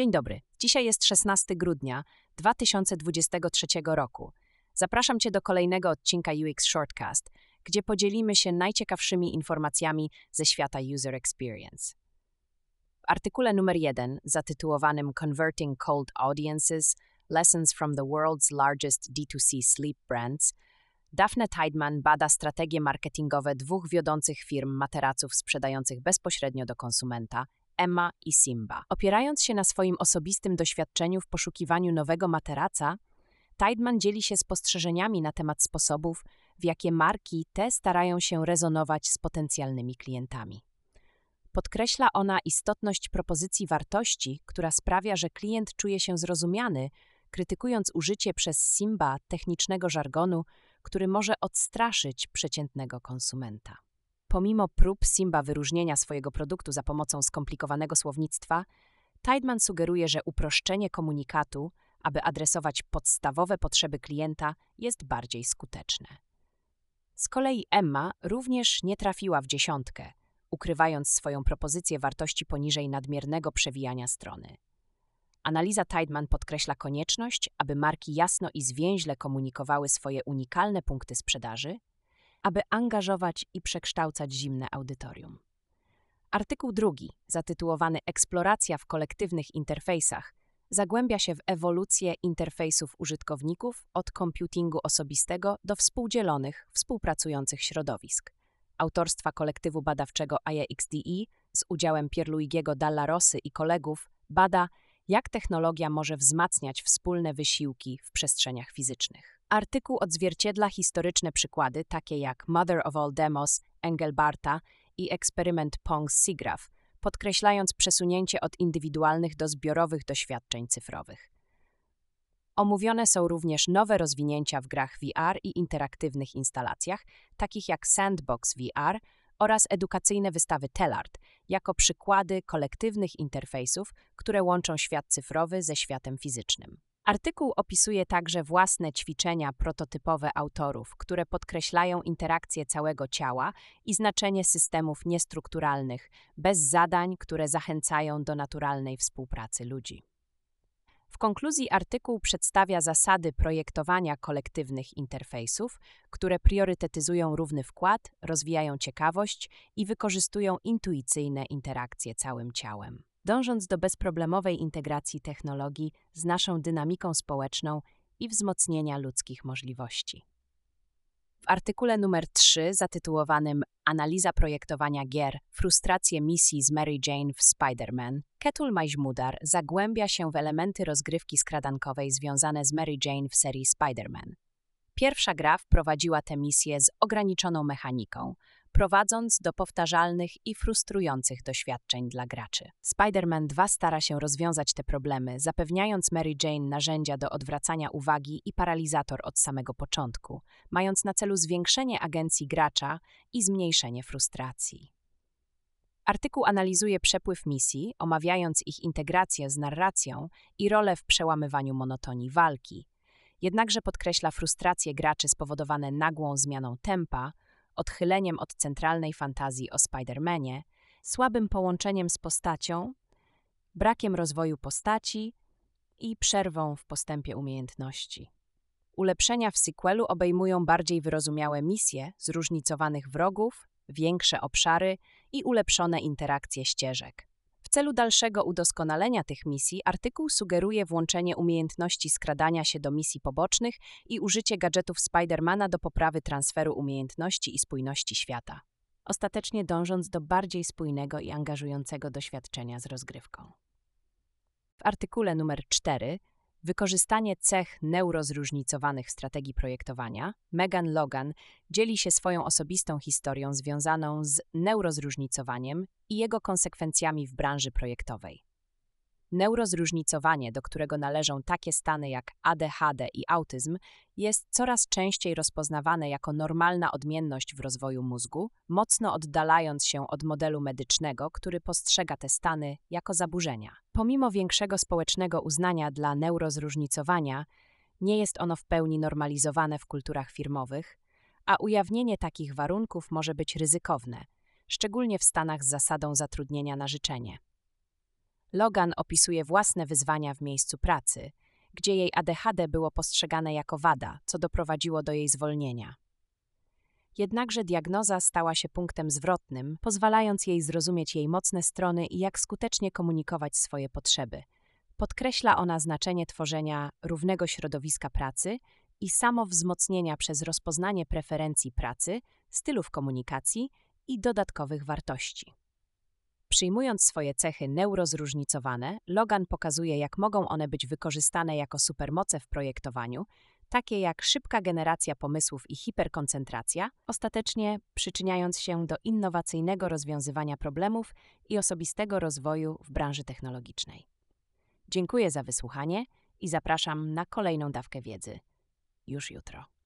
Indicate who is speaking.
Speaker 1: Dzień dobry. Dzisiaj jest 16 grudnia 2023 roku. Zapraszam Cię do kolejnego odcinka UX Shortcast, gdzie podzielimy się najciekawszymi informacjami ze świata user experience. W artykule numer 1 zatytułowanym Converting Cold Audiences Lessons from the World's Largest D2C Sleep Brands Daphne Tideman bada strategie marketingowe dwóch wiodących firm materaców sprzedających bezpośrednio do konsumenta – Emma i Simba. Opierając się na swoim osobistym doświadczeniu w poszukiwaniu nowego materaca, Tideman dzieli się spostrzeżeniami na temat sposobów, w jakie marki te starają się rezonować z potencjalnymi klientami. Podkreśla ona istotność propozycji wartości, która sprawia, że klient czuje się zrozumiany, krytykując użycie przez Simba technicznego żargonu, który może odstraszyć przeciętnego konsumenta. Pomimo prób Simba wyróżnienia swojego produktu za pomocą skomplikowanego słownictwa, Tideman sugeruje, że uproszczenie komunikatu, aby adresować podstawowe potrzeby klienta, jest bardziej skuteczne. Z kolei Emma również nie trafiła w dziesiątkę, ukrywając swoją propozycję wartości poniżej nadmiernego przewijania strony. Analiza Tideman podkreśla konieczność, aby marki jasno i zwięźle komunikowały swoje unikalne punkty sprzedaży, aby angażować i przekształcać zimne audytorium. Artykuł drugi, zatytułowany Eksploracja w kolektywnych interfejsach, zagłębia się w ewolucję interfejsów użytkowników od computingu osobistego do współdzielonych, współpracujących środowisk. Autorstwa kolektywu badawczego IAXDE z udziałem Pierluigiego Dallarosy i kolegów bada, jak technologia może wzmacniać wspólne wysiłki w przestrzeniach fizycznych. Artykuł odzwierciedla historyczne przykłady, takie jak Mother of All Demos Engelbarta i eksperyment Pong-Sigraf, podkreślając przesunięcie od indywidualnych do zbiorowych doświadczeń cyfrowych. Omówione są również nowe rozwinięcia w grach VR i interaktywnych instalacjach, takich jak Sandbox VR oraz edukacyjne wystawy Telart, jako przykłady kolektywnych interfejsów, które łączą świat cyfrowy ze światem fizycznym. Artykuł opisuje także własne ćwiczenia prototypowe autorów, które podkreślają interakcję całego ciała i znaczenie systemów niestrukturalnych, bez zadań, które zachęcają do naturalnej współpracy ludzi. W konkluzji artykuł przedstawia zasady projektowania kolektywnych interfejsów, które priorytetyzują równy wkład, rozwijają ciekawość i wykorzystują intuicyjne interakcje całym ciałem dążąc do bezproblemowej integracji technologii z naszą dynamiką społeczną i wzmocnienia ludzkich możliwości. W artykule numer 3 zatytułowanym Analiza projektowania gier Frustracje misji z Mary Jane w Spider-Man, Ketul Majmudar zagłębia się w elementy rozgrywki skradankowej związane z Mary Jane w serii Spider-Man. Pierwsza gra wprowadziła tę misję z ograniczoną mechaniką, prowadząc do powtarzalnych i frustrujących doświadczeń dla graczy. Spider-Man 2 stara się rozwiązać te problemy, zapewniając Mary Jane narzędzia do odwracania uwagi i paralizator od samego początku, mając na celu zwiększenie agencji gracza i zmniejszenie frustracji. Artykuł analizuje przepływ misji, omawiając ich integrację z narracją i rolę w przełamywaniu monotonii walki. Jednakże podkreśla frustrację graczy spowodowane nagłą zmianą tempa, odchyleniem od centralnej fantazji o Spider-Manie, słabym połączeniem z postacią, brakiem rozwoju postaci i przerwą w postępie umiejętności. Ulepszenia w sequelu obejmują bardziej wyrozumiałe misje, zróżnicowanych wrogów, większe obszary i ulepszone interakcje ścieżek celu dalszego udoskonalenia tych misji artykuł sugeruje włączenie umiejętności skradania się do misji pobocznych i użycie gadżetów Spidermana do poprawy transferu umiejętności i spójności świata, ostatecznie dążąc do bardziej spójnego i angażującego doświadczenia z rozgrywką. W artykule numer 4 Wykorzystanie cech neurozróżnicowanych strategii projektowania, Megan Logan dzieli się swoją osobistą historią związaną z neurozróżnicowaniem i jego konsekwencjami w branży projektowej. Neurozróżnicowanie, do którego należą takie stany jak ADHD i autyzm, jest coraz częściej rozpoznawane jako normalna odmienność w rozwoju mózgu, mocno oddalając się od modelu medycznego, który postrzega te stany jako zaburzenia. Pomimo większego społecznego uznania dla neurozróżnicowania, nie jest ono w pełni normalizowane w kulturach firmowych, a ujawnienie takich warunków może być ryzykowne, szczególnie w Stanach z zasadą zatrudnienia na życzenie. Logan opisuje własne wyzwania w miejscu pracy, gdzie jej ADHD było postrzegane jako wada, co doprowadziło do jej zwolnienia. Jednakże diagnoza stała się punktem zwrotnym, pozwalając jej zrozumieć jej mocne strony i jak skutecznie komunikować swoje potrzeby. Podkreśla ona znaczenie tworzenia równego środowiska pracy i samowzmocnienia przez rozpoznanie preferencji pracy, stylów komunikacji i dodatkowych wartości. Przyjmując swoje cechy neurozróżnicowane, Logan pokazuje, jak mogą one być wykorzystane jako supermoce w projektowaniu, takie jak szybka generacja pomysłów i hiperkoncentracja, ostatecznie przyczyniając się do innowacyjnego rozwiązywania problemów i osobistego rozwoju w branży technologicznej. Dziękuję za wysłuchanie i zapraszam na kolejną dawkę wiedzy już jutro.